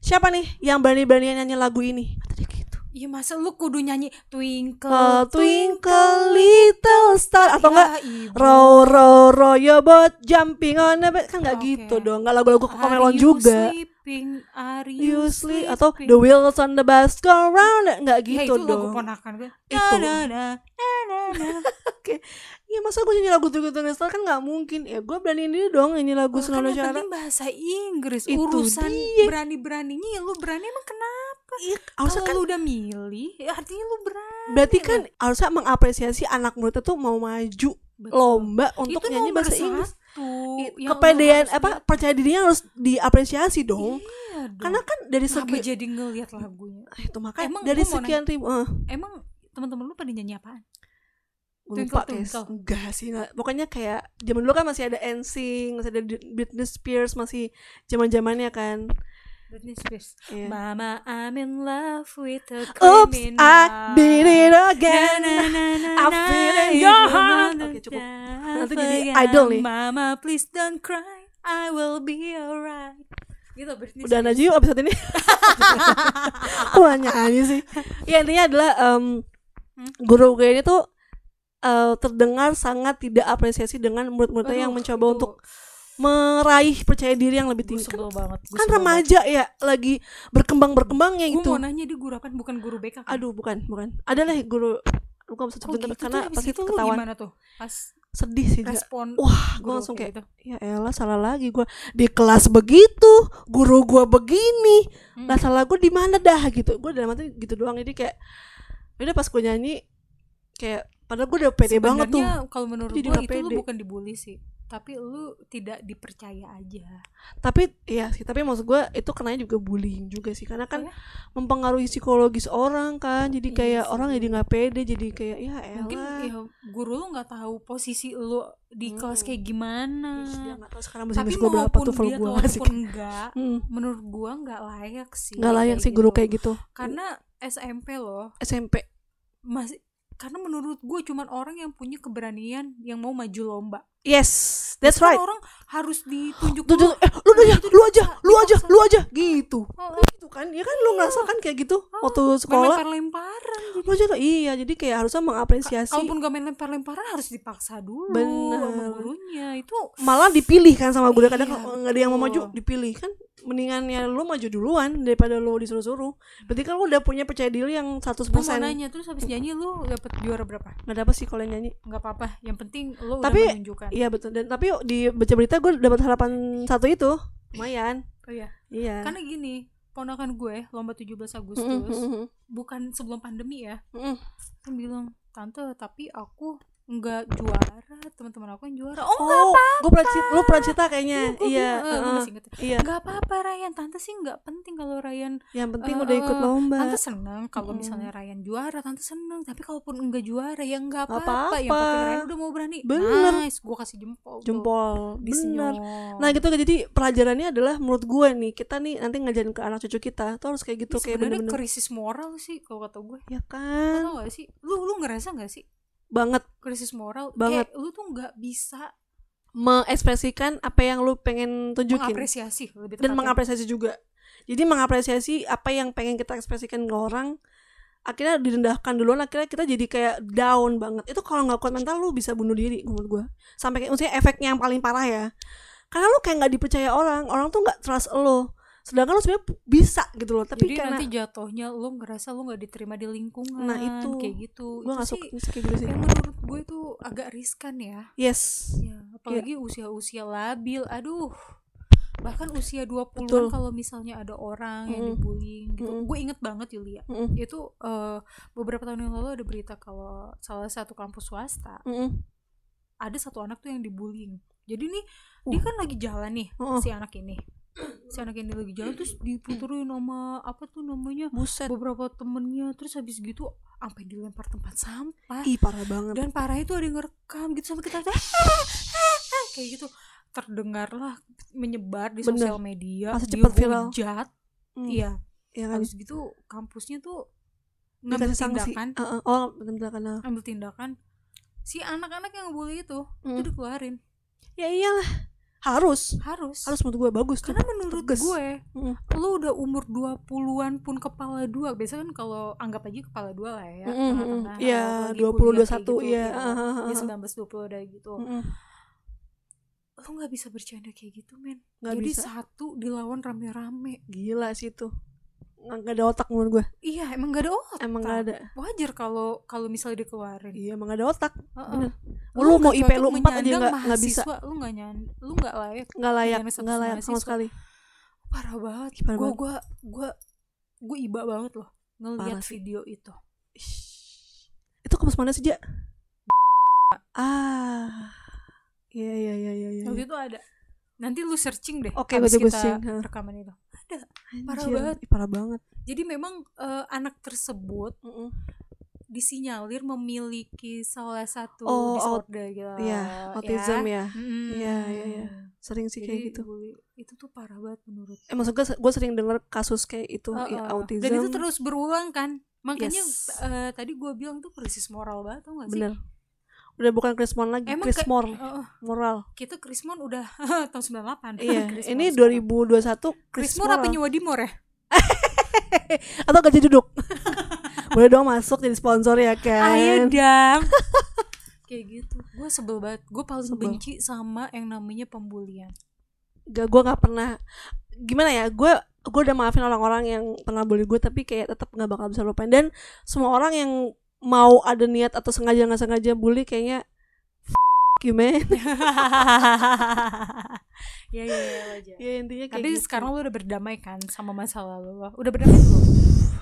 siapa nih yang berani-berani nyanyi lagu ini kata dia gitu Iya masa lu kudu nyanyi Twinkle Uh, twinkle little star. Atau enggak Ya, row row row your boat jumping on. The bed kan nggak Oke. gitu dong nggak lagu-lagu komelon juga. sleeping? Are you you sleep atau the wheels on the bus go round. Nggak ya, gitu itu lagu dong. ponakan gue. Itu. Na, na, na, na, na. (laughs) Iya masa gue nyanyi lagu Twinkle Little Star? Kan nggak mungkin. Ya gue beraniin diri dong nyanyi lagu Oh, kan yang Syara penting bahasa Inggris. Itu urusan berani-beraninya ya lu berani emang kenapa Iya, harusnya kalau kan lu udah milih ya artinya lu berani berarti kan harusnya mengapresiasi anak murid itu mau maju Betul. lomba untuk itu nyanyi bahasa Inggris lu kepedean apa lihat. percaya dirinya harus diapresiasi dong iya dong. karena kan dari Kenapa segi jadi ngeliat lagunya Ah, itu makanya Emang dari sekian ribu eh emang teman-teman lu pada nyanyi apaan lupa Twinkle. enggak sih nggak. pokoknya kayak zaman dulu kan masih ada NSYNC masih ada Britney Spears masih zaman zamannya kan Britney Spears Iya. Mama I'm in love with a Oops, criminal I did it again. Na, na, na, I na, feel in you your heart. Oke, cukup. die Nanti jadi idol nih. Mama please don't cry I will be alright gitu Britney Udah Spears aja yuk episode ini. (laughs) Gak nyanyi sih? Ya intinya adalah Hmm? guru gue ini tuh eh, terdengar sangat tidak apresiasi dengan murid-muridnya yang mencoba itu untuk meraih percaya diri yang lebih gue tinggi. sebel banget Gua Kan sebel banget. remaja ya, lagi berkembang-berkembangnya gue gitu. mau nanya dia guru apa bukan guru BK kan? Aduh, bukan, bukan. Ada lah guru bukan bisa Kalau sebentar gitu karena tuh gitu lu ketahuan gimana tuh pas sedih sih dia. respon Wah, gue langsung kayak gitu? ya elah salah lagi gue di kelas begitu guru gue begini Hmm. lah salah gue di mana dah gitu gue dalam hati gitu doang jadi kayak udah pas gue nyanyi kayak padahal gue udah pede banget tuh kalau menurut gue itu lu bukan dibully sih tapi lu tidak dipercaya aja. Tapi ya sih tapi maksud gue itu kenanya juga bullying juga sih. Karena kan Oh ya? mempengaruhi psikologis orang kan. Jadi Iya kayak orang jadi nggak pede jadi kayak ya mungkin elah. ya guru lu nggak tahu posisi lu di kelas Hmm. kayak gimana. Ih, dia nggak tahu sekarang tapi berapa maupun tuh kalau dia masih ataupun enggak (laughs) Hmm, menurut gua nggak layak sih nggak layak sih guru kayak gitu. Karena SMP loh. SMP masih karena menurut gue cuman orang yang punya keberanian yang mau maju lomba. Yes that's right. orang harus ditunjuk dulu. eh lu aja lu aja lu aja lu aja. Gitu. Oh, gitu kan. Ya kan lu ngerasakan kayak gitu Oh, waktu main sekolah? lempar-lemparan lu aja tuh, iya jadi kayak harusnya mengapresiasi. Kalaupun gak main lempar-lemparan harus dipaksa dulu Bener. sama gurunya. Itu malah dipilih kan sama guru. Kadang Iya, nggak ada yang mau maju dipilih. Kan mendingan ya lu maju duluan daripada lu disuruh-suruh. Berarti kan lu udah punya percaya diri yang 100% gue mau nanya terus habis nyanyi lu dapet juara berapa? Nggak dapet sih kalau nyanyi. Nggak apa-apa yang penting lu Tapi, udah menunjukkan. iya betul. Dan tapi di baca berita gue dapat harapan satu itu. Lumayan oh iya? Iya. Karena gini ponakan gue lomba 17 Agustus Mm, bukan sebelum pandemi ya mm. kan bilang tante tapi aku nggak juara teman-teman aku yang juara. Oh, oh gue pernah cerita, lu pernah cerita kayaknya. Iya bilang, eh, masih inget. iya. Nggak apa-apa Ryan. Tante sih nggak penting kalau Ryan yang penting Eh, udah ikut eh, lomba. Tante seneng kalau misalnya Ryan juara tante seneng. Tapi kalaupun enggak juara ya nggak Nggak apa-apa. Yang penting Ryan udah mau berani. Bener. nice. Gue kasih jempol jempol. Bener. Nah gitu jadi pelajarannya adalah menurut gue nih kita nih nanti ngajarin ke anak cucu kita tuh harus kayak gitu Ini kayak bener-bener. krisis moral sih kalau kata gue ya kan tau gak sih? Lu lu ngerasa gak sih banget. Krisis moral Banget. kayak lu tuh nggak bisa mengekspresikan apa yang lu pengen tunjukin. Mengapresiasi lebih dan mengapresiasi juga. Jadi mengapresiasi apa yang pengen kita ekspresikan ke orang akhirnya direndahkan duluan akhirnya kita jadi kayak down banget. Itu kalau nggak kuat mental lu bisa bunuh diri menurut gue sampai kayak maksudnya efeknya yang paling parah ya. Karena lu kayak nggak dipercaya orang orang tuh nggak trust lo sedangkan lu sebenarnya bisa gitu loh tapi jadi karena nanti jatuhnya lu ngerasa lu nggak diterima di lingkungan Nah, itu. kayak gitu gue Itu nggak sih suka kayak gitu sih yang menurut gue tuh agak riskan ya yes ya apalagi usia-usia labil aduh bahkan usia 20-an Betul. kalau misalnya ada orang yang Mm. dibullying gitu Mm. gue inget banget Yulia Mm-mm. itu eh, beberapa tahun yang lalu ada berita kalau salah satu kampus swasta Mm-mm. ada satu anak tuh yang dibullying jadi nih Uh. dia kan lagi jalan nih Uh-uh. si anak ini si anak ini lagi jalan terus diputerin sama apa tuh namanya buset. beberapa temennya terus habis gitu sampai dilempar tempat sampah. Ih parah banget. Dan parah itu ada yang ngerekam gitu sampai kita. Kayak gitu. Terdengarlah menyebar di sosial media Pasti cepet viral. Hmm, iya. Ya kan? Habis gitu kampusnya tuh ngambil tindakan. Uh-uh. oh tindakan uh. ambil tindakan. Si anak-anak yang ngebully itu Mm. itu dikeluarin. Ya iyalah harus harus harus menurut gue bagus tuh karena menurut tegas. gue Mm. lu udah umur 20-an pun kepala dua biasa kan kalau anggap aja kepala dua lah ya Mm, mm, mm. tengah-tengah Iya, apalagi 20, kuliah kayak 21, gitu, iya. Ah, ah, ah, ya ah. 19 20 udah gitu Mm-mm. lu nggak bisa bercanda kayak gitu men Nggak jadi bisa. satu dilawan rame-rame gila sih tuh nggak ada otak menurut gue iya emang gak ada otak. Emang nggak ada. Wajar kalau kalau misalnya dikeluarin. Iya emang nggak ada otak. Heeh. bener. lu mau IP lu 4 aja nggak nggak bisa. lu nggak nyan lu nggak layak. Nggak layak status nggak layak sama sekali. Parah banget. Parah gue gue gue gue iba banget loh sih. video itu. Ish. itu kampus mana sih Ja? ah. Iya iya iya iya iya. Waktu itu ada. Nanti lu searching deh Oke, habis gue kita searching, rekaman itu ada parah Anjir, banget. ih, parah banget jadi memang eh, anak tersebut Mm-mm. disinyalir memiliki salah satu Oh, disorder gitu iya autism ya Mm. Iya, iya, iya. sering sih kayak Jadi gitu bully itu tuh parah banget menurut eh maksud gue gue sering denger kasus kayak itu Heeh. ya, autism dan itu terus berulang kan makanya Yes. eh, tadi gue bilang tuh krisis moral banget tau gak sih bener udah bukan Krismon lagi Emang Krismor kayak- Heeh. moral kita Krismon udah tahun 98 iya Krismon ini sekarang. 2021 Krismon Krismor apa nyewa Dimor ya? (laughs) Atau gaji duduk. (laughs) Boleh dong masuk jadi sponsor ya kan ayo dong. (laughs) Kayak gitu. Gue sebel banget. Gue paling Sebel. benci sama yang namanya pembulian. Gak gue nggak pernah. Gimana ya? Gue gue udah maafin orang-orang yang pernah bully gue tapi kayak tetap nggak bakal bisa lupain. Dan semua orang yang mau ada niat atau sengaja nggak sengaja bully kayaknya you man (laughs) ya ya ya wajar ya intinya kayak tapi gitu. sekarang lu udah berdamai kan sama masa lalu lo udah berdamai belum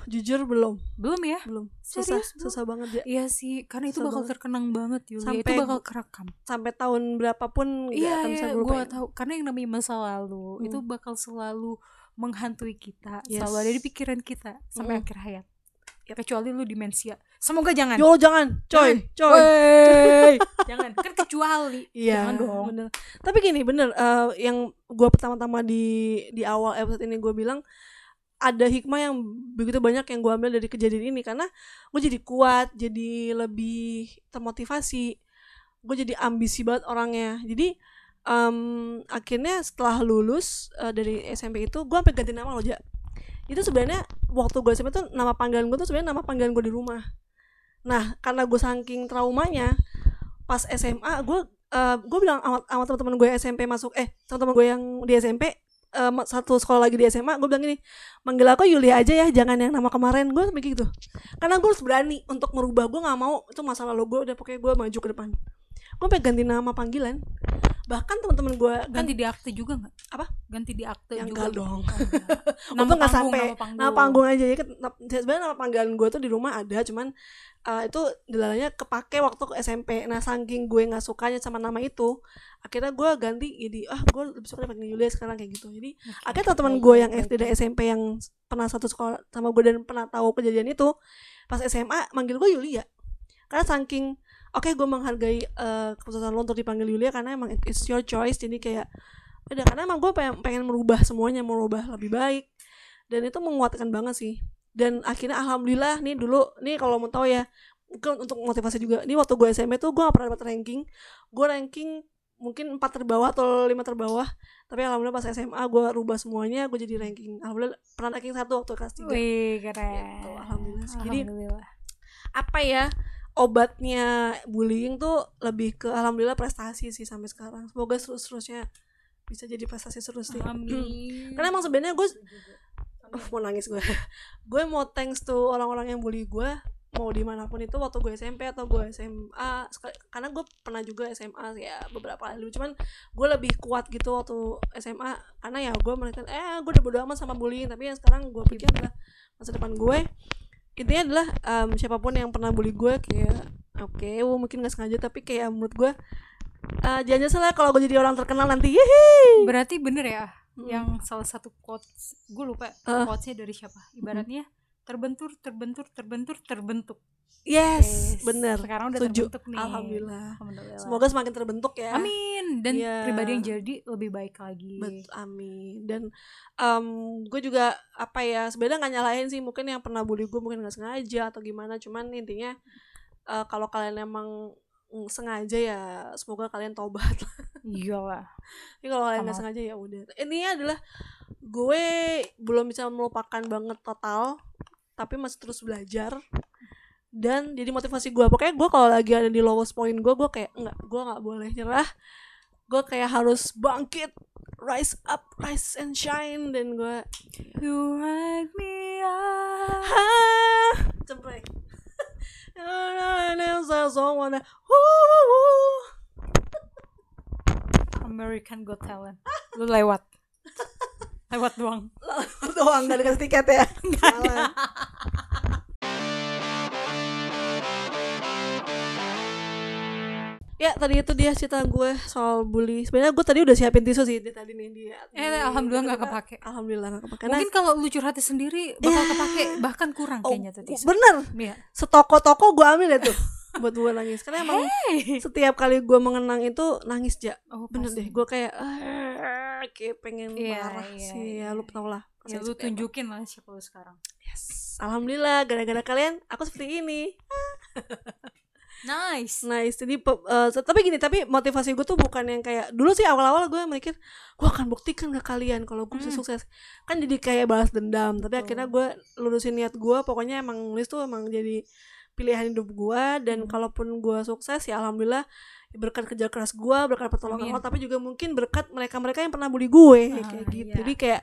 jujur belum belum ya belum susah Serius, belum? susah banget ya Iya sih, karena itu Susah bakal banget. terkenang banget Yulia. itu Sampai bakal gu- kerekam. sampai tahun berapapun Iya, akan bisa iya, berubah gue tahu. Karena yang namanya masa lalu Hmm. itu bakal selalu menghantui kita, Yes. selalu ada di pikiran kita sampai Mm. akhir hayat. Kecuali lu demensia. Semoga jangan. yo jangan coy Jangan. coy Wey. (laughs) jangan, kan kecuali. Iya, Jangan dong. bener. Tapi gini, bener. eh, yang gue pertama-tama di di awal episode ini gue bilang ada hikmah yang begitu banyak yang gue ambil dari kejadian ini karena gue jadi kuat, jadi lebih termotivasi, gue jadi ambisi banget orangnya. Jadi em, akhirnya setelah lulus eh, dari SMP itu gue sampai ganti nama loh ja. Itu sebenarnya waktu gue SMP tuh nama panggilan gue tuh sebenarnya nama panggilan gue di rumah. Nah karena gue saking traumanya pas SMA gue eh gue bilang sama, sama teman-teman gue SMP masuk eh teman-teman gue yang di SMP eh, ma- satu sekolah lagi di SMA gue bilang gini manggil aku Yulia aja ya jangan yang nama kemarin. Gue sampai gitu. Karena gue harus berani untuk merubah gue nggak mau itu masa lalu gue udah pokoknya gue maju ke depan gue pengen ganti nama panggilan bahkan teman-teman gue kan Ganti di akte juga nggak? Apa? Ganti di akte yang juga. enggak dong Oh, (laughs) tuh nggak sampai nama panggung. nama panggung aja ya na- sebenarnya nama panggilan gue tuh di rumah ada cuman eh, itu dilalanya kepake waktu ke SMP nah saking gue nggak sukanya sama nama itu akhirnya gue ganti jadi ah gue lebih suka dipanggil Yulia sekarang kayak gitu jadi Oke. akhirnya teman-teman gue yang SD dan. SMP yang pernah satu sekolah sama gue dan pernah tahu kejadian itu pas SMA manggil gue Yulia karena saking oke gue menghargai eh, keputusan lo untuk dipanggil Yulia karena emang it- it's your choice. Jadi kayak udah karena emang gue pengen, pengen merubah semuanya merubah lebih baik. Dan itu menguatkan banget sih. Dan akhirnya alhamdulillah nih dulu nih kalau mau tahu ya mungkin untuk motivasi juga. Nih waktu gue SMP tuh gue gak pernah dapat ranking. Gue ranking mungkin empat terbawah atau lima terbawah. Tapi alhamdulillah pas SMA gue rubah semuanya gue jadi ranking alhamdulillah pernah ranking satu waktu kelas tiga. Wih, keren. Gitu, alhamdulillah sih. Jadi- Alhamdulillah. apa ya obatnya bullying tuh lebih ke alhamdulillah prestasi sih sampai sekarang. Semoga terus terusnya bisa jadi prestasi terus sih. Amin. (clears throat) karena emang sebenarnya gue uh, mau nangis gue (laughs) gue mau thanks to orang-orang yang bully gue mau di mana pun itu waktu gue SMP atau gue SMA karena gue pernah juga SMA ya beberapa kali. Dulu cuman gue lebih kuat gitu waktu SMA karena ya gue merasa eh gue udah bodo amat sama bullying. Tapi yang sekarang gue pikir adalah masa depan gue intinya adalah em, siapa pun yang pernah bully gue kayak oke oh, mungkin nggak sengaja tapi kayak menurut gue eh, jangan ya kalau gue jadi orang terkenal nanti yeay Berarti bener ya Mm. yang salah satu quotes gue lupa Uh. quotesnya dari siapa ibaratnya terbentur terbentur terbentur terbentuk. Yes, Yes. bener. Sekarang udah Setuju. terbentuk nih. Alhamdulillah. Alhamdulillah. semoga semakin terbentuk ya. Amin. Dan Iya. pribadi yang jadi lebih baik lagi. Bet, amin. Dan em, gue juga apa ya sebenarnya nggak nyalahin sih. Mungkin yang pernah bully gue mungkin nggak sengaja atau gimana. Cuman intinya eh, kalau kalian emang sengaja ya semoga kalian tobat lah. Iyalah. Tapi kalau kalian nggak sengaja ya udah. Intinya adalah gue belum bisa melupakan banget total tapi masih terus belajar. Dan jadi motivasi gue. Pokoknya gue kalau lagi ada di lowest point gue gue kayak enggak gue nggak boleh nyerah. Gue kayak harus bangkit rise up rise and shine. Dan gue you wake me up. Ah cempreng (laughs) American Got Talent. Lu lewat lewat (laughs) doang doang gak dikasih tiket ya eh. Salah. Ya tadi itu dia cerita gue soal bully sebenarnya gue tadi udah siapin tisu sih di tadi nih dia Eh, alhamdulillah nggak kepake. alhamdulillah nggak kepake mungkin kalau lu curhatnya sendiri bakal Ya. kepake bahkan kurang oh, kayaknya tuh tisu. bener Iya. setoko-toko gue ambil ya tuh buat gue nangis karena emang Hey. setiap kali gue mengenang itu nangis ja Oh, bener pasti. deh gue kayak "Ah, "Wah, kayak pengen Iya, marah iya, sih iya. ya lu tau lah ya lu tunjukin lah siapa lu sekarang yes alhamdulillah gara-gara kalian aku seperti ini (laughs) nice Nice. Jadi eh, tapi gini, tapi motivasi gue tuh bukan yang kayak dulu sih awal-awal gue mikir gue akan buktikan ke kalian kalau gue bisa Hmm. sukses. Kan jadi kayak balas dendam. Tapi Betul. akhirnya gue lurusin niat gue. Pokoknya emang nulis tuh emang jadi pilihan hidup gue. Dan Hmm. kalaupun gue sukses ya alhamdulillah berkat kerja keras gue, berkat pertolongan. Allah, tapi juga mungkin berkat mereka-mereka yang pernah bully gue Ah, kayak gitu. iya. Jadi kayak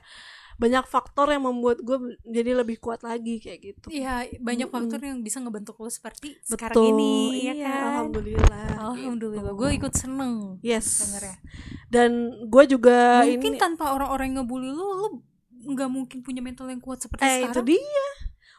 banyak faktor yang membuat gue jadi lebih kuat lagi kayak gitu. Iya, banyak faktor yang bisa ngebentuk lo seperti Betul. sekarang ini, ya Iya, kan? Alhamdulillah. Alhamdulillah, gitu. gue ikut seneng Yes. dengernya. Dan gue juga Mungkin ini tanpa orang-orang yang ngebully lo, lo nggak mungkin punya mental yang kuat seperti eh itu sekarang. dia.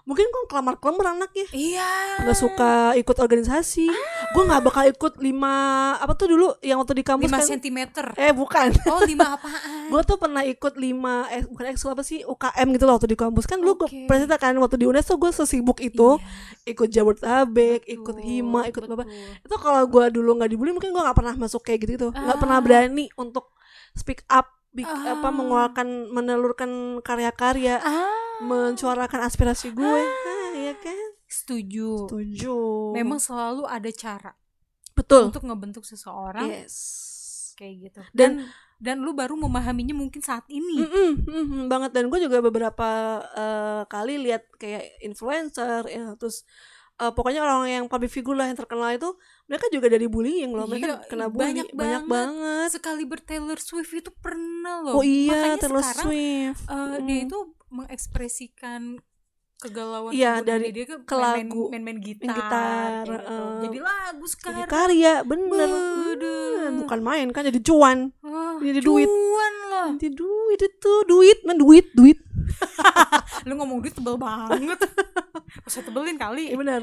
Mungkin gue kelamar-kelamar anaknya. Iya. Gak suka ikut organisasi. Gue nggak bakal ikut lima apa tuh dulu yang waktu di kampus 5 kan. sentimeter. Eh bukan. Oh, 5 apaan? gue tuh pernah ikut lima eh bukan ekskul apa sih UKM gitu loh waktu di kampus kan dulu gue Oke. pernah cerita kan waktu di UNES tuh gue sesibuk itu Iya, ikut Jabodetabek betul, ikut Hima ikut apa itu kalau gue dulu nggak dibully mungkin gue nggak pernah masuk kayak gitu gitu nggak pernah Ah. berani untuk speak up bik- Ah. apa mengeluarkan menelurkan karya-karya Ah, mensuarakan aspirasi gue ah, ya kan setuju. setuju Memang selalu ada cara betul untuk ngebentuk seseorang yes kayak gitu. Dan- Dan dan lu baru memahaminya mungkin saat ini. Mm-mm, mm-mm, banget dan gue juga beberapa eh, kali lihat kayak influencer ya terus eh, pokoknya orang yang public figure lah yang terkenal itu mereka juga dari bullying loh mereka Iya, kena bully banyak banyak, banget. banget Sekali Taylor Swift itu pernah loh. oh iya Makanya Taylor sekarang Swift eh, dia Mm. itu mengekspresikan kegalauan Iya, kegundahan dari dia ke ke main-main, lagu. main-main gitar, Main gitar, kayak gitu. eh. jadi lagu jadi sekarang karya bener. Hmm, bukan main kan jadi cuan Wah, jadi duit. cuan loh jadi duit itu duit men duit duit (laughs) lu ngomong duit tebel banget (laughs) usah tebelin kali Iya benar.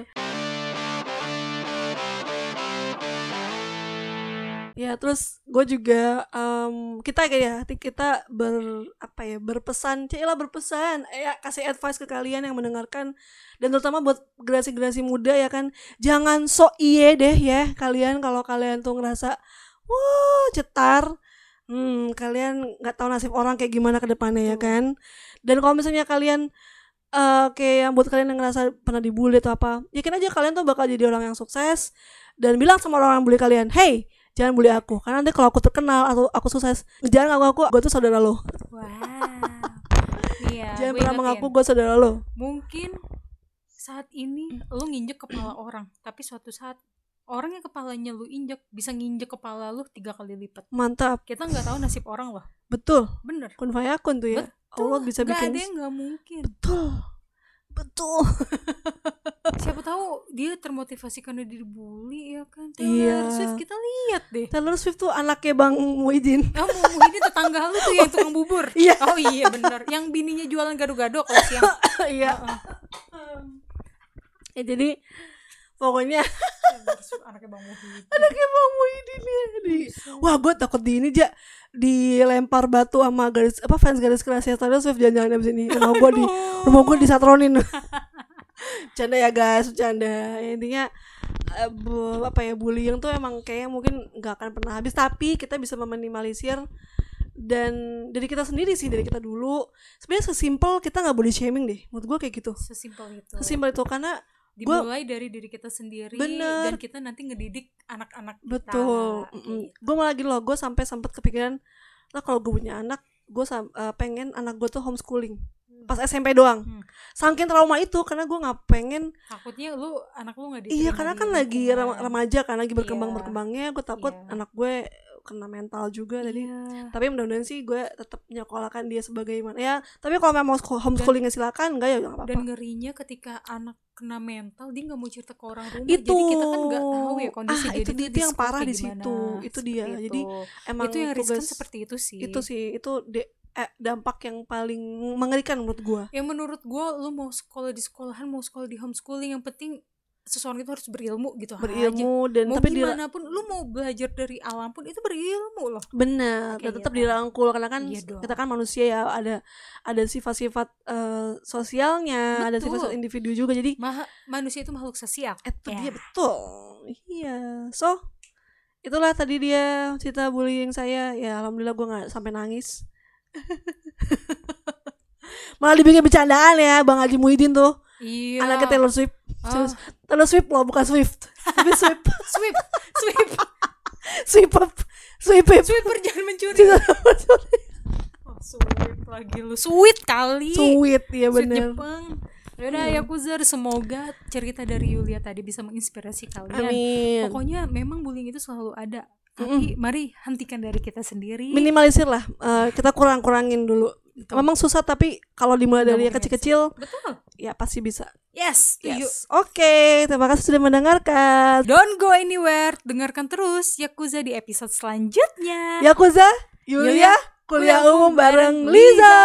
Ya terus gue juga em, kita kayak ya kita ber apa ya berpesan, cila berpesan, ya kasih advice ke kalian yang mendengarkan. Dan terutama buat generasi-generasi muda ya kan jangan sok iye deh ya kalian kalau kalian tuh ngerasa wah cetar, hmm kalian nggak tahu nasib orang kayak gimana ke depannya ya kan. Dan kalau misalnya kalian eh kayak yang buat kalian yang ngerasa pernah dibully atau apa yakin aja kalian tuh bakal jadi orang yang sukses dan bilang sama orang yang bully kalian hey jangan bully aku karena nanti kalau aku terkenal atau aku sukses jangan ngaku aku gue tuh saudara lo. Wow. Iya jangan pernah mengaku gue saudara lo. Mungkin saat ini lu nginjek kepala orang tapi suatu saat orang yang kepalanya lu injek bisa nginjek kepala lu tiga kali lipat. Mantap. Kita nggak tahu nasib orang loh. Betul. Bener. Kun fayakun tuh ya. Allah bisa Gak bikin ada yang nggak mungkin. Betul betul. (laughs) Siapa tahu dia termotivasi karena dibully ya kan? Taylor Iya. Swift kita lihat deh. Taylor Swift tuh anaknya Bang Muhyiddin. Kamu ini tetangga lu tuh yang tukang bubur? Iya. oh iya bener. Yang bininya jualan gado-gado kalau siang. (laughs) Iya. Heeh. ya jadi pokoknya. Swift, anaknya bang Muhyiddin. Anaknya Bang Muhyiddin ya di wah gue takut di ini ja dilempar batu sama garis apa fans garis kerasnya Taylor Swift jangan-jangan abis ini. Rumah gue di rumah gue disatronin. (laughs) Canda ya guys canda. Intinya eh, bu- apa ya bullying tuh emang kayak mungkin nggak akan pernah habis tapi kita bisa meminimalisir dan dari kita sendiri sih dari kita dulu. Sebenarnya sesimpel kita nggak body shaming deh menurut gue kayak gitu. Sesimpel itu. Sesimpel itu karena dimulai dari diri kita sendiri Bener. dan kita nanti ngedidik anak-anak kita Betul. Gitu. Gue malah gini loh, gue sampai sempat kepikiran, lah kalau gue punya anak, gue pengen anak gue tuh homeschooling. Pas SMP doang. Hmm. Saking trauma itu karena gue nggak pengen. takutnya lu anak lu nggak Iya karena kan lagi lingkungan. rem- remaja kan lagi Iya. berkembang berkembangnya. Gue takut Iya. anak gue kena mental juga tadi. Iya. Tapi mudah-mudahan sih gue tetap nyekolahkan dia sebagai mana ya. Tapi kalau memang mau homeschoolingnya silakan, enggak ya nggak apa-apa. dan ngerinya ketika anak kena mental dia nggak mau cerita ke orang rumah Itu. jadi kita kan nggak tahu ya kondisi Ah, dia itu dia- di itu yang parah di situ. Itu dia. Jadi, itu. Emang itu yang riskan seperti itu sih itu sih itu de- eh, dampak yang paling mengerikan menurut gue. yang menurut gue lu mau sekolah di sekolahan mau sekolah di homeschooling yang penting seseorang itu harus berilmu gitu aja berilmu dan mau tapi di gimana pun lu mau belajar dari alam pun itu berilmu loh. Benar dan Kayak tetap gitu. dirangkul karena kan Iya kita kan manusia ya ada ada sifat-sifat eh, sosialnya ada Betul. sifat-sifat individu juga jadi Maha, manusia itu makhluk sosial. Itu Ya. dia betul. Iya. So itulah tadi dia cerita bullying saya. Ya alhamdulillah gue nggak sampai nangis. (laughs) Malah dibikin bercandaan ya bang Haji Muhyiddin tuh. Iya. Anaknya Taylor Swift. Ah. Taylor Swift loh bukan Swift. Tapi Swift. (laughs) Sweep sweep Swift up. Swift up. Sweeper jangan mencuri. Oh, sweep lagi lu. Sweet kali. Sweet ya bener. Jepang. Yaudah ya Kuzar semoga cerita dari Yulia tadi bisa menginspirasi kalian. Amin. Pokoknya memang bullying itu selalu ada Tapi mari hentikan dari kita sendiri. Minimalisir lah Eh, kita kurang-kurangin dulu. Memang susah tapi kalau dimulai Nggak dari yang kecil-kecil Betul. ya pasti bisa. Yes, setuju. yes. Oke terima kasih sudah mendengarkan. Don't go anywhere. Dengarkan terus Yakuza di episode selanjutnya. Yakuza Yulia Yulia, kuliah kuliah umum bareng bareng Liza